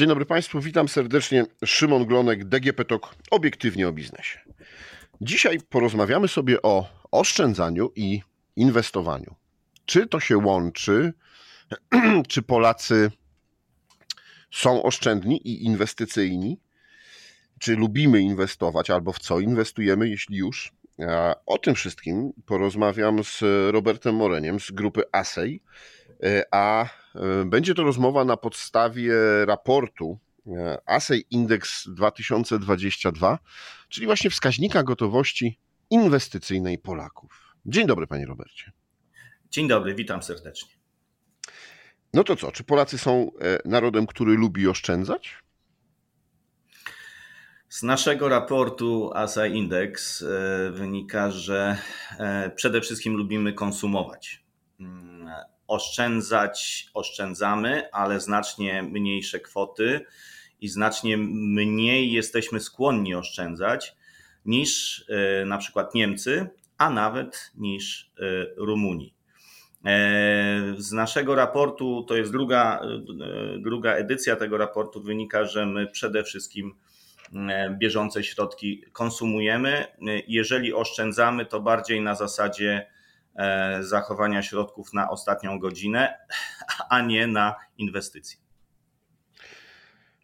Dzień dobry Państwu, witam serdecznie. Szymon Glonek, DGP TOK, obiektywnie o biznesie. Dzisiaj porozmawiamy sobie o oszczędzaniu i inwestowaniu. Czy to się łączy? Czy Polacy są oszczędni i inwestycyjni? Czy lubimy inwestować albo w co inwestujemy, jeśli już? O tym wszystkim porozmawiam z Robertem Moreniem z grupy ASEI, a E, będzie to rozmowa na podstawie raportu e, ASEI Index 2022, czyli właśnie wskaźnika gotowości inwestycyjnej Polaków. Dzień dobry, panie Robercie. Dzień dobry, witam serdecznie. No to co, czy Polacy są e, narodem, który lubi oszczędzać? Z naszego raportu ASA Index wynika, że przede wszystkim lubimy konsumować. Oszczędzać oszczędzamy, ale znacznie mniejsze kwoty i znacznie mniej jesteśmy skłonni oszczędzać niż e, na przykład Niemcy, a nawet niż e, Rumunii. E, z naszego raportu, to jest druga, druga edycja tego raportu, wynika, że my przede wszystkim bieżące środki konsumujemy. Jeżeli oszczędzamy, to bardziej na zasadzie zachowania środków na ostatnią godzinę, a nie na inwestycje.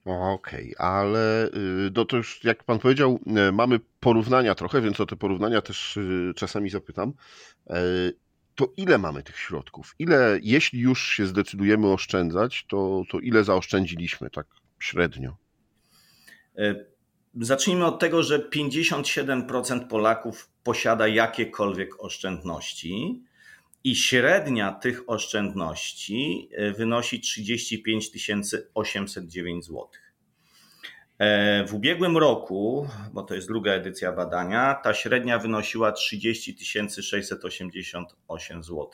Okej, okay, ale no to już jak pan powiedział, e, mamy porównania trochę, więc o te porównania też y, czasami zapytam. To ile mamy tych środków? Ile, jeśli już się zdecydujemy oszczędzać, to, to ile zaoszczędziliśmy tak średnio? Zacznijmy od tego, że 57% Polaków posiada jakiekolwiek oszczędności i średnia tych oszczędności e, wynosi 35 809 zł. W ubiegłym roku, bo to jest druga edycja badania, ta średnia wynosiła 30 688 zł,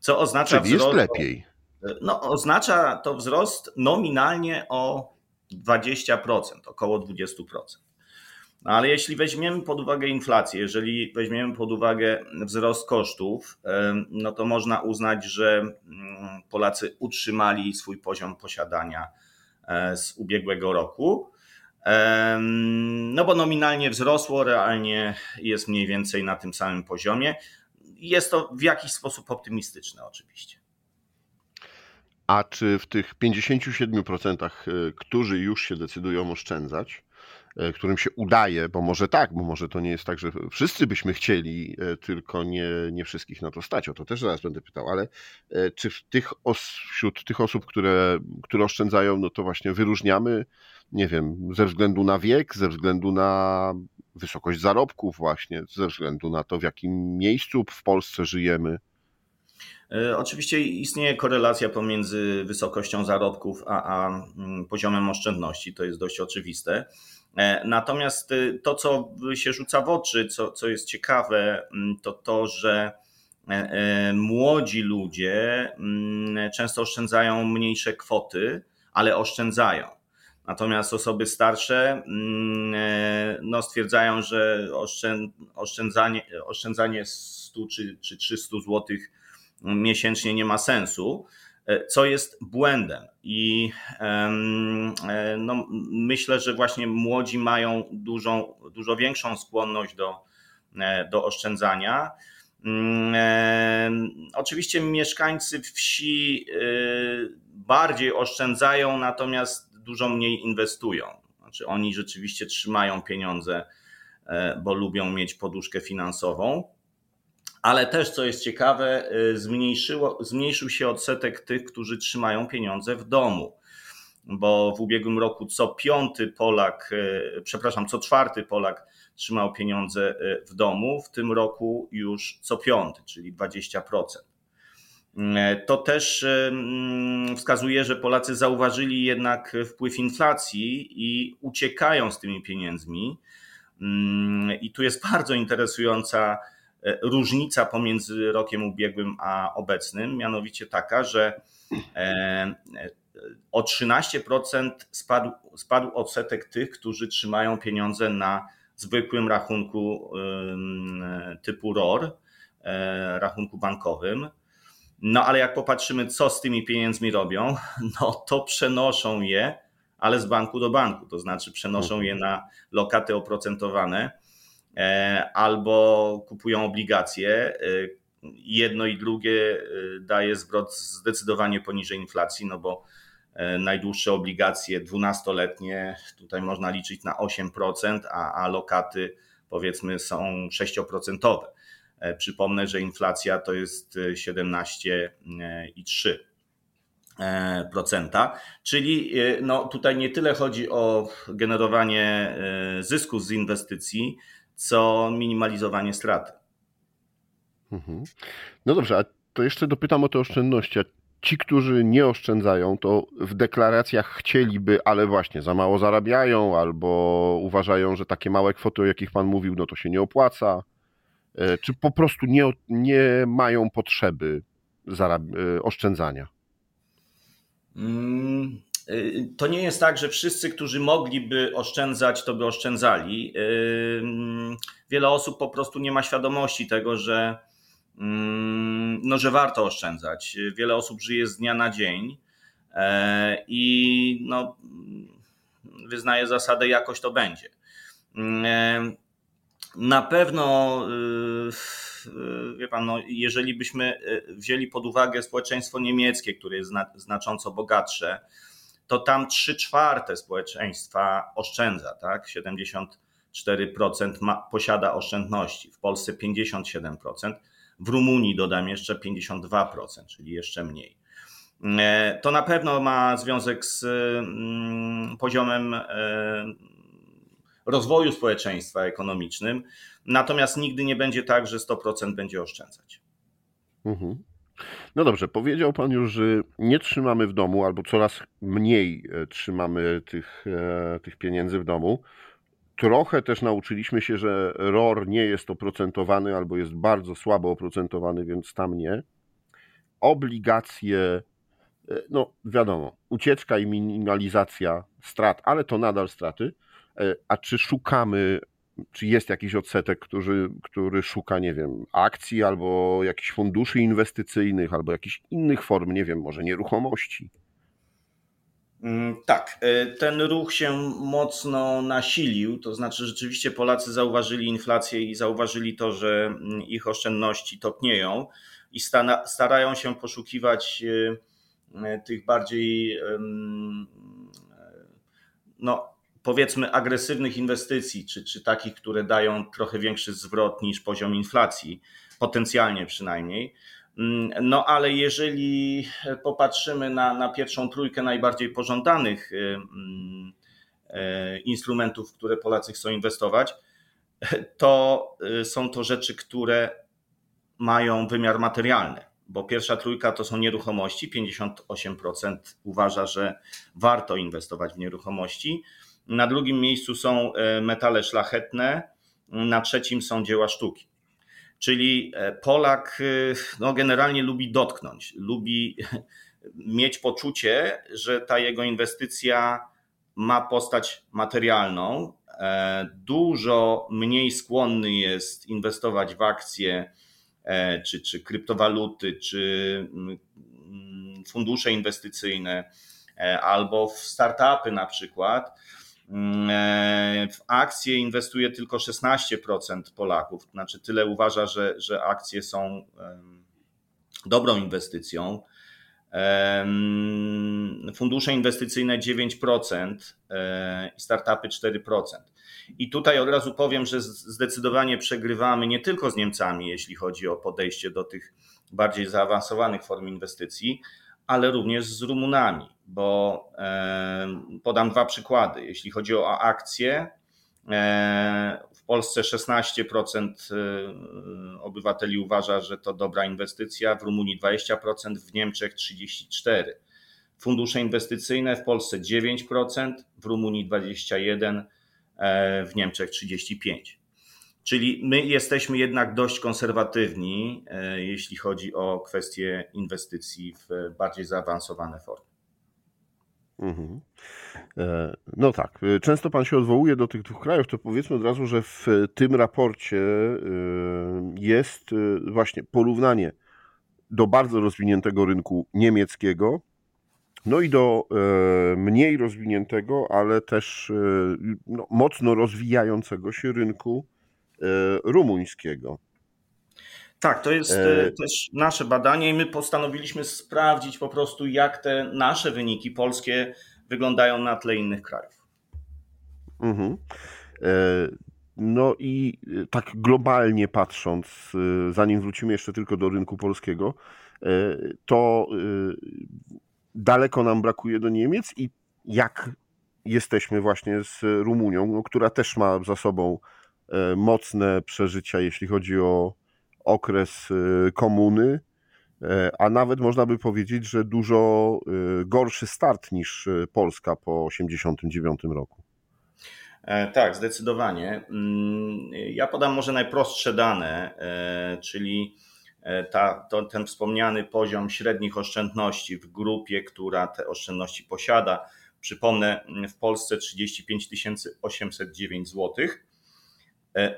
co oznacza Czyli wzrost. Jest lepiej. No, oznacza to wzrost nominalnie o 20%, około 20%. No ale jeśli weźmiemy pod uwagę inflację, jeżeli weźmiemy pod uwagę wzrost kosztów, no to można uznać, że mm, Polacy utrzymali swój poziom posiadania e, z ubiegłego roku. No bo nominalnie wzrosło, realnie jest mniej więcej na tym samym poziomie. Jest to w jakiś sposób optymistyczne, oczywiście. A czy w tych 57%, y, którzy już się decydują oszczędzać, y, którym się udaje, bo może tak, bo może to nie jest tak, że wszyscy byśmy chcieli, y, tylko nie, nie wszystkich na to stać, o to też zaraz będę pytał, ale czy tych wśród tych osób, które, które oszczędzają, no to właśnie wyróżniamy, nie wiem, ze względu na wiek, ze względu na wysokość zarobków właśnie, ze względu na to, w jakim miejscu w Polsce żyjemy, E, oczywiście istnieje korelacja pomiędzy wysokością zarobków a, a mm, poziomem oszczędności, to jest dość oczywiste. E, natomiast y, to, co się rzuca w oczy, co, co jest ciekawe, mm, to to, że e, młodzi ludzie mm, często oszczędzają mniejsze kwoty, ale oszczędzają. Natomiast osoby starsze no, stwierdzają, że oszczędzanie, oszczędzanie 100 czy, czy 300 złotych miesięcznie nie ma sensu, e, co jest błędem. I e, no, myślę, że właśnie młodzi mają dużą, dużo większą skłonność do, e, do oszczędzania. Mm, oczywiście mieszkańcy wsi bardziej oszczędzają, natomiast dużo mniej inwestują. Znaczy oni rzeczywiście trzymają pieniądze, bo lubią mieć poduszkę finansową ale też, co jest ciekawe, y, zmniejszyło, zmniejszył się odsetek tych, którzy trzymają pieniądze w domu. Bo w ubiegłym roku co piąty Polak, y, przepraszam, co czwarty Polak trzymał pieniądze y, w domu, w tym roku już co piąty, czyli 20%. To też mm, wskazuje, że Polacy zauważyli jednak wpływ inflacji i uciekają z tymi pieniędzmi. Mm, I tu jest bardzo interesująca różnica pomiędzy rokiem ubiegłym a obecnym, mianowicie taka, że e, e, o 13% spadł, spadł odsetek tych, którzy trzymają pieniądze na zwykłym rachunku typu ROR, rachunku bankowym. No ale jak popatrzymy, co z tymi pieniędzmi robią, no to przenoszą je ale z banku do banku, to znaczy przenoszą je na lokaty oprocentowane albo kupują obligacje. Jedno i drugie daje zwrot zdecydowanie poniżej inflacji, no bo najdłuższe obligacje 12-letnie tutaj można liczyć na 8%, a, a lokaty powiedzmy są 6%. E, przypomnę, że inflacja to jest 17,3%. E, czyli e, no, tutaj nie tyle chodzi o generowanie zysków z inwestycji, co minimalizowanie straty. Mhm. No dobrze, a to jeszcze dopytam o te oszczędności. Ci, którzy nie oszczędzają, to w deklaracjach chcieliby, ale właśnie za mało zarabiają, albo uważają, że takie małe kwoty, o jakich Pan mówił, no to się nie opłaca. E, czy po prostu nie, nie mają potrzeby e, oszczędzania? E, to nie jest tak, że wszyscy, którzy mogliby oszczędzać, to by oszczędzali. Mm, wiele osób po prostu nie ma świadomości tego, że, mm, no, że warto oszczędzać. Wiele osób żyje z dnia na dzień i no, wyznaje zasadę, jakoś to będzie. Na pewno, y, y, wie pan, no, jeżeli byśmy y, wzięli pod uwagę społeczeństwo niemieckie, które jest znacząco bogatsze, to tam 3 czwarte społeczeństwa oszczędza, tak? 74% ma, posiada oszczędności, w Polsce 57%, w Rumunii dodam jeszcze 52%, czyli jeszcze mniej. E, to na pewno ma związek z mm, poziomem e, rozwoju społeczeństwa ekonomicznym. Natomiast nigdy nie będzie tak, że 100% będzie oszczędzać. Mhm. No dobrze, powiedział Pan już, że nie trzymamy w domu, albo coraz mniej e, trzymamy tych, e, tych pieniędzy w domu. Trochę też nauczyliśmy się, że ROR nie jest oprocentowany albo jest bardzo słabo oprocentowany, więc tam nie. Obligacje, e, no wiadomo, ucieczka i minimalizacja strat, ale to nadal straty. A czy szukamy, czy jest jakiś odsetek, który, który szuka, nie wiem, akcji albo jakichś funduszy inwestycyjnych, albo jakichś innych form, nie wiem, może nieruchomości? Mm, tak, e, ten ruch się mocno nasilił, to znaczy rzeczywiście Polacy zauważyli inflację i zauważyli to, że mm, ich oszczędności topnieją i starają się poszukiwać e, tych bardziej no, powiedzmy agresywnych inwestycji, czy, czy takich, które dają trochę większy zwrot niż poziom inflacji, potencjalnie przynajmniej. Mm, no ale jeżeli popatrzymy na, na pierwszą trójkę najbardziej pożądanych y, mm, y, instrumentów, w które Polacy chcą inwestować, to y, są to rzeczy, które mają wymiar materialny, bo pierwsza trójka to są nieruchomości, 58% uważa, że warto inwestować w nieruchomości. Na drugim miejscu są e, metale szlachetne, na trzecim są dzieła sztuki. Czyli e, Polak e, no, generalnie lubi dotknąć, lubi mieć poczucie, że ta jego inwestycja ma postać materialną. Dużo mniej skłonny jest inwestować w akcje, czy, czy kryptowaluty, czy mm, fundusze inwestycyjne, albo w startupy na przykład Mm, w akcje inwestuje tylko 16% Polaków, znaczy tyle uważa, że, że akcje są dobrą inwestycją. Fundusze inwestycyjne 9% e, i startupy 4%. I tutaj od razu powiem, że zdecydowanie przegrywamy nie tylko z Niemcami, jeśli chodzi o podejście do tych bardziej zaawansowanych form inwestycji, ale również z Rumunami, bo podam dwa przykłady. Jeśli chodzi o akcje, w Polsce 16% e, obywateli uważa, że to dobra inwestycja, w Rumunii 20%, w Niemczech 34%. Fundusze inwestycyjne w Polsce 9%, w Rumunii 21%, e, w Niemczech 35%. Czyli my jesteśmy jednak dość konserwatywni, e, jeśli chodzi o kwestie inwestycji w bardziej zaawansowane formy. Mhm. E, no tak, e, często Pan się odwołuje do tych dwóch krajów, to powiedzmy od razu, że w tym raporcie jest właśnie porównanie do bardzo rozwiniętego rynku niemieckiego no i do e, mniej rozwiniętego, ale też e, no, mocno rozwijającego się rynku e, rumuńskiego. Tak, to jest e... też nasze badanie i my postanowiliśmy sprawdzić po prostu, jak te nasze wyniki polskie wyglądają na tle innych krajów. Mhm. E... No i tak globalnie patrząc, zanim wrócimy jeszcze tylko do rynku polskiego, to daleko nam brakuje do Niemiec i jak jesteśmy właśnie z Rumunią, no, która też ma za sobą e, mocne przeżycia, jeśli chodzi o okres e, komuny, e, a nawet można by powiedzieć, że dużo gorszy start niż Polska po 1989 roku. Tak, zdecydowanie. Mm, ja podam może najprostsze dane, czyli E, ta, to, ten wspomniany poziom średnich oszczędności w grupie, która te oszczędności posiada. Przypomnę, w Polsce 35 809 zł.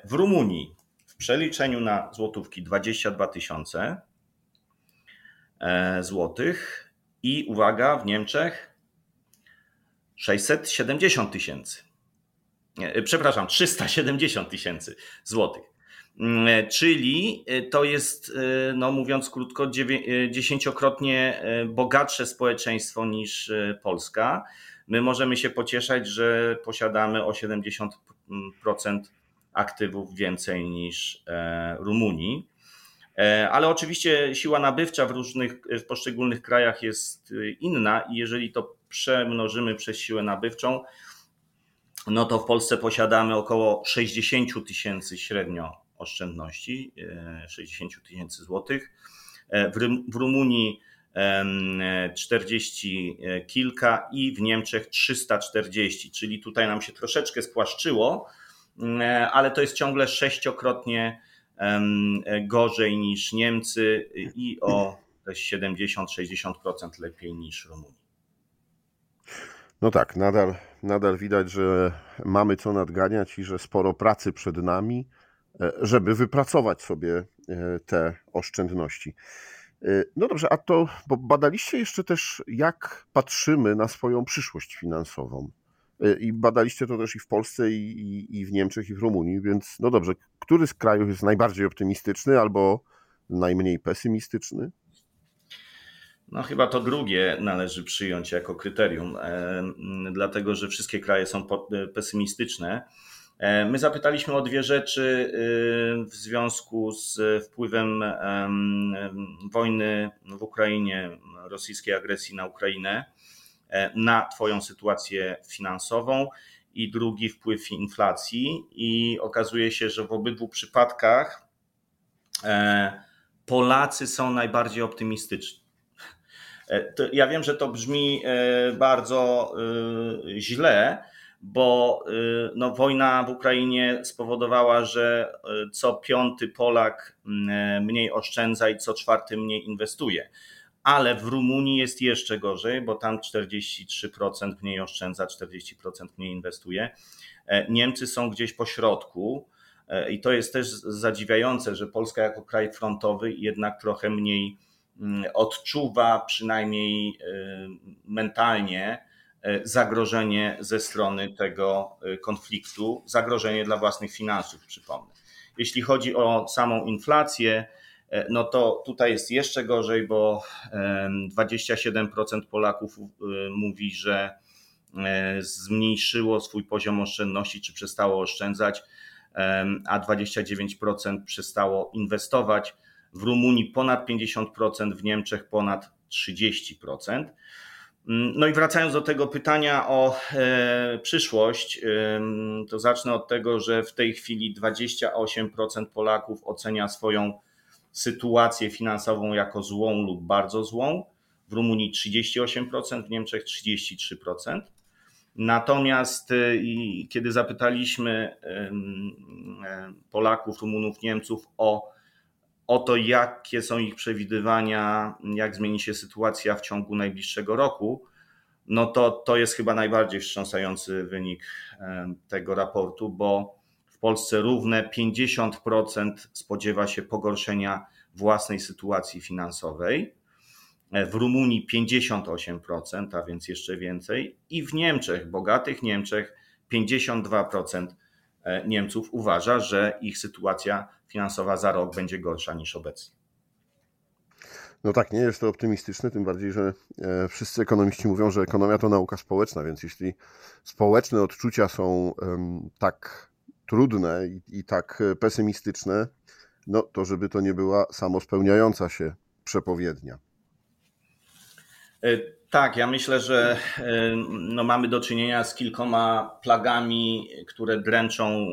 W Rumunii przeliczeniu na złotówki 22 tysiące e, złotych i uwaga, w Niemczech 670 tysięcy. Przepraszam, 370 tysięcy złotych. Mm, e, czyli e, to jest, e, no mówiąc krótko, dziesięciokrotnie bogatsze społeczeństwo niż Polska. My możemy się pocieszać, że posiadamy o 70% aktywów więcej niż Rumunii. Ale oczywiście siła nabywcza w różnych, w poszczególnych krajach jest inna i jeżeli to przemnożymy przez siłę nabywczą, no to w Polsce posiadamy około 60 tysięcy średnio oszczędności 60 e, tysięcy złotych. E, w Rumunii 40 e, kilka i w Niemczech 340, czyli tutaj nam się troszeczkę spłaszczyło, ale to jest ciągle sześciokrotnie gorzej niż Niemcy i o 70-60% lepiej niż Rumunii. No tak, nadal, nadal widać, że mamy co nadganiać i że sporo pracy przed nami. E, żeby wypracować sobie e, te oszczędności. E, no dobrze, a to, bo badaliście jeszcze też, jak patrzymy na swoją przyszłość finansową. I badaliście to też i w Polsce, i, i, w Niemczech, i w Rumunii, więc no dobrze, który z krajów jest najbardziej optymistyczny albo najmniej pesymistyczny? No, chyba to drugie należy przyjąć jako kryterium, dlatego że wszystkie kraje są pesymistyczne. E, my zapytaliśmy o dwie rzeczy y, w związku z wpływem wojny w Ukrainie, rosyjskiej agresji na Ukrainę, e, na Twoją sytuację finansową i drugi wpływ inflacji. I okazuje się, że w obydwu przypadkach e, Polacy są najbardziej optymistyczni. Ja wiem, że to brzmi bardzo źle, bo no, wojna w Ukrainie spowodowała, że co piąty Polak mniej oszczędza i co czwarty mniej inwestuje. Ale w Rumunii jest jeszcze gorzej, bo tam 43% mniej oszczędza, 40% mniej inwestuje. E, Niemcy są gdzieś po środku. E, I to jest też zadziwiające, że Polska jako kraj frontowy jednak trochę mniej mm, odczuwa, przynajmniej y, mentalnie, E, zagrożenie ze strony tego e, konfliktu, zagrożenie dla własnych finansów, przypomnę. Jeśli chodzi o samą inflację, e, no to tutaj jest jeszcze gorzej, bo 27% Polaków mówi, że zmniejszyło swój poziom oszczędności czy przestało oszczędzać, a 29% przestało inwestować. W Rumunii ponad 50%, w Niemczech ponad 30%. No i wracając do tego pytania o e, przyszłość, e, to zacznę od tego, że w tej chwili 28% Polaków ocenia swoją sytuację finansową jako złą lub bardzo złą. W Rumunii 38%, w Niemczech 33%. Natomiast e, kiedy zapytaliśmy e, Polaków, Rumunów, Niemców o o to, jakie są ich przewidywania, jak zmieni się sytuacja w ciągu najbliższego roku, no to to jest chyba najbardziej wstrząsający wynik tego raportu, bo w Polsce równe 50% spodziewa się pogorszenia własnej sytuacji finansowej. w Rumunii 58%, a więc jeszcze więcej, i w Niemczech, bogatych Niemczech, 52% Niemców uważa, że ich sytuacja finansowa za rok będzie gorsza niż obecnie. No tak, nie jest to optymistyczne, tym bardziej, że e, wszyscy ekonomiści mówią, że ekonomia to nauka społeczna, więc jeśli społeczne odczucia są tak trudne i, i tak pesymistyczne, no to żeby to nie była samospełniająca się przepowiednia. E, tak, ja myślę, że e, no, mamy do czynienia z kilkoma plagami, które dręczą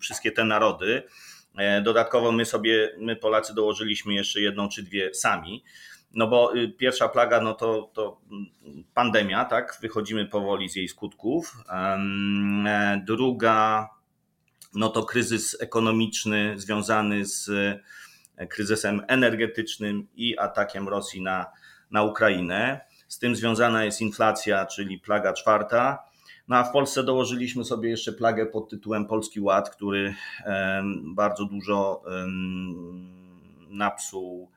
wszystkie te narody. E, dodatkowo my sobie, my Polacy dołożyliśmy jeszcze jedną czy dwie sami. No bo y, pierwsza plaga, no to, to pandemia, tak? Wychodzimy powoli z jej skutków. E, druga, no to kryzys ekonomiczny związany z e, kryzysem energetycznym i atakiem Rosji na, na Ukrainę. Z tym związana jest inflacja, czyli plaga czwarta. No a w Polsce dołożyliśmy sobie jeszcze plagę pod tytułem Polski Ład, który bardzo dużo napsuł,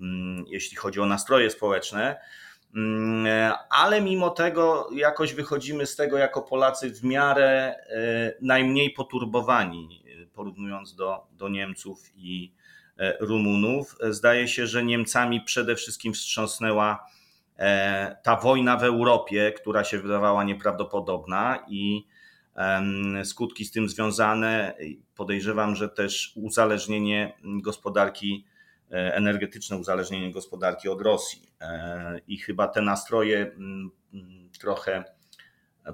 mm, jeśli chodzi o nastroje społeczne. Mm, ale mimo tego jakoś wychodzimy z tego jako Polacy w miarę e, najmniej poturbowani, porównując do, do Niemców i e, Rumunów. Zdaje się, że Niemcami przede wszystkim wstrząsnęła E, ta wojna w Europie, która się wydawała nieprawdopodobna i skutki z tym związane, podejrzewam, że też uzależnienie gospodarki, e, energetyczne uzależnienie gospodarki od Rosji. E, I chyba te nastroje mm, mm, trochę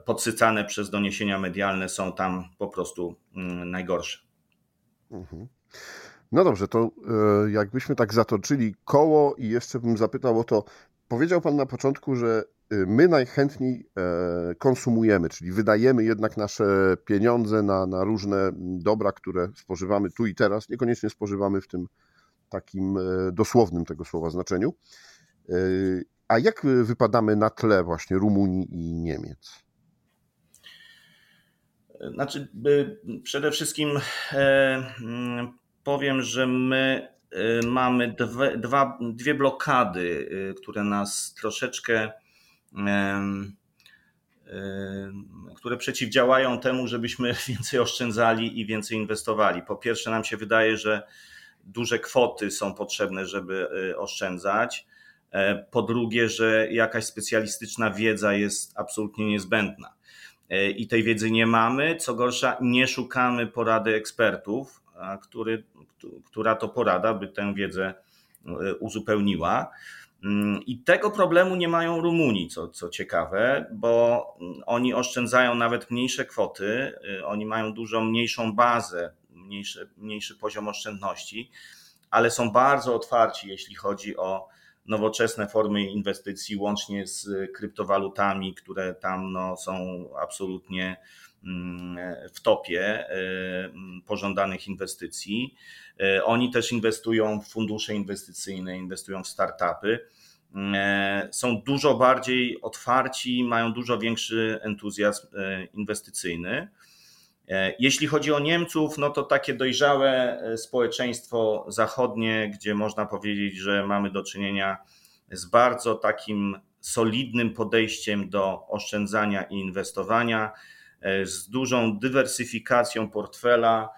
podsycane przez doniesienia medialne są tam po prostu mm, najgorsze. Mhm. No dobrze, to jakbyśmy tak zatoczyli koło i jeszcze bym zapytał o to, Powiedział Pan na początku, że y, my najchętniej e, konsumujemy, czyli wydajemy jednak nasze pieniądze na, na różne dobra, które spożywamy tu i teraz, niekoniecznie spożywamy w tym takim e, dosłownym tego słowa znaczeniu. E, a jak wypadamy na tle właśnie Rumunii i Niemiec? Znaczy, przede wszystkim powiem, że my mamy dwie, dwa, dwie blokady, które nas troszeczkę, które przeciwdziałają temu, żebyśmy więcej oszczędzali i więcej inwestowali. Po pierwsze, nam się wydaje, że duże kwoty są potrzebne, żeby y, oszczędzać. E, po drugie, że jakaś specjalistyczna wiedza jest absolutnie niezbędna. E, I tej wiedzy nie mamy. Co gorsza, nie szukamy porady ekspertów, który która to porada by tę wiedzę e, uzupełniła. Mm, I tego problemu nie mają Rumuni, co, co ciekawe, bo oni oszczędzają nawet mniejsze kwoty, e, oni mają dużo mniejszą bazę, mniejszy, mniejszy poziom oszczędności, ale są bardzo otwarci, jeśli chodzi o nowoczesne formy inwestycji, łącznie z kryptowalutami, które tam no, są absolutnie w topie e, pożądanych inwestycji. E, oni też inwestują w fundusze inwestycyjne, inwestują w startupy. E, są dużo bardziej otwarci, mają dużo większy entuzjazm inwestycyjny. Jeśli chodzi o Niemców, no to takie dojrzałe społeczeństwo zachodnie, gdzie można powiedzieć, że mamy do czynienia z bardzo takim solidnym podejściem do oszczędzania i inwestowania E, z dużą dywersyfikacją portfela.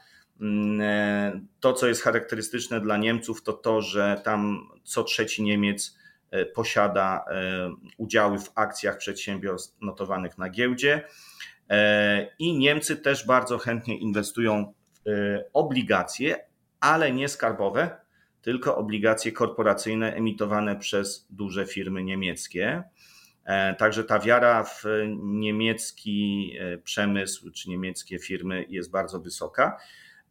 Mm, e, to, co jest charakterystyczne dla Niemców, to to, że tam co trzeci Niemiec e, posiada udziały w akcjach przedsiębiorstw notowanych na giełdzie. I Niemcy też bardzo chętnie inwestują w obligacje, ale nie skarbowe, tylko obligacje korporacyjne emitowane przez duże firmy niemieckie. E, także ta wiara w niemiecki e, przemysł czy niemieckie firmy jest bardzo wysoka.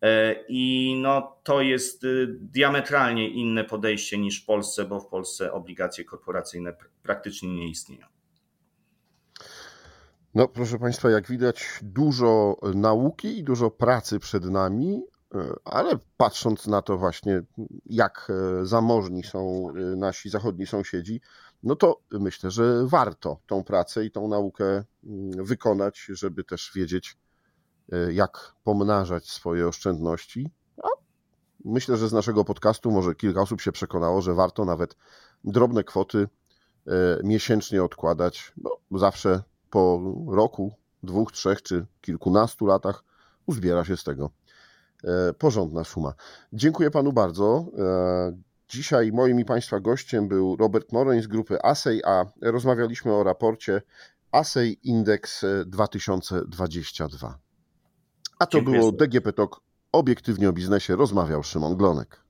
E, I no, to jest diametralnie inne podejście niż w Polsce, bo w Polsce obligacje korporacyjne praktycznie nie istnieją. No, proszę Państwa, jak widać, dużo nauki i dużo pracy przed nami, ale patrząc na to właśnie, jak zamożni są nasi zachodni sąsiedzi, no to myślę, że warto tą pracę i tą naukę mm, wykonać, żeby też wiedzieć, e, jak pomnażać swoje oszczędności. A myślę, że z naszego podcastu może kilka osób się przekonało, że warto nawet drobne kwoty e, miesięcznie odkładać, bo zawsze po roku, dwóch, trzech czy kilkunastu latach uzbiera się z tego e, porządna suma. Dziękuję panu bardzo. Dzisiaj moim i Państwa gościem był Robert Morań z grupy ASEI, a rozmawialiśmy o raporcie ASEI Index 2022. A to Dziękuję było DGP Talk. Obiektywnie o biznesie rozmawiał Szymon Glonek.